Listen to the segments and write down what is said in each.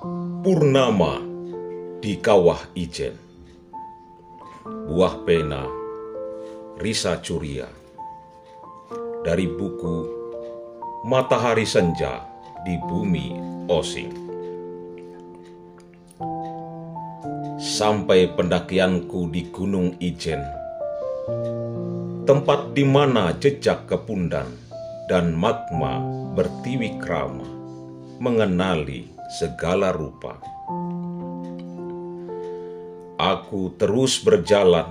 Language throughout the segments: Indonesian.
Purnama di Kawah Ijen. Buah Pena Risa Curia. Dari buku Matahari Senja di Bumi Osing. Sampai pendakianku di Gunung Ijen. Tempat di mana jejak kepundan dan magma bertiwi krama mengenali segala rupa. Aku terus berjalan,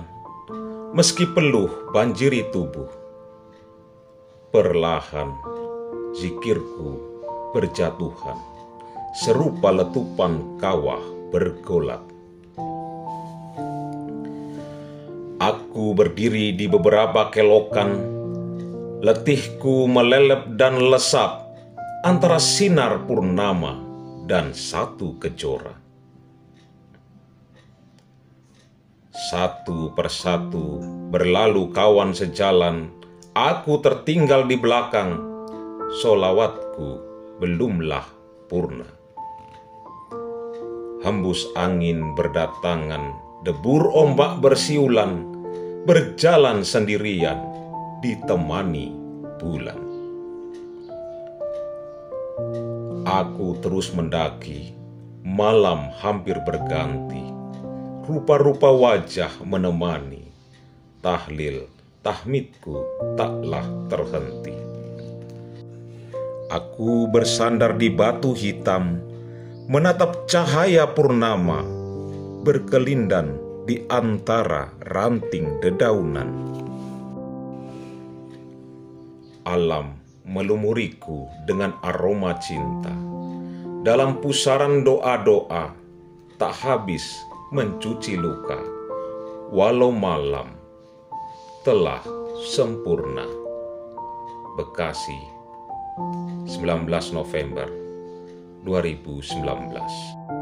meski peluh banjiri tubuh. Perlahan, zikirku berjatuhan, serupa letupan kawah bergolak. Aku berdiri di beberapa kelokan, letihku melelep dan lesap antara sinar purnama dan satu kejora. Satu persatu berlalu kawan sejalan, aku tertinggal di belakang, solawatku belumlah purna. Hembus angin berdatangan, debur ombak bersiulan, berjalan sendirian, ditemani bulan. Aku terus mendaki, malam hampir berganti. Rupa-rupa wajah menemani, tahlil, tahmidku taklah terhenti. Aku bersandar di batu hitam, menatap cahaya purnama, berkelindan di antara ranting dedaunan. Alam melumuriku dengan aroma cinta. Dalam pusaran doa-doa, tak habis mencuci luka, walau malam telah sempurna. Bekasi, 19 November 2019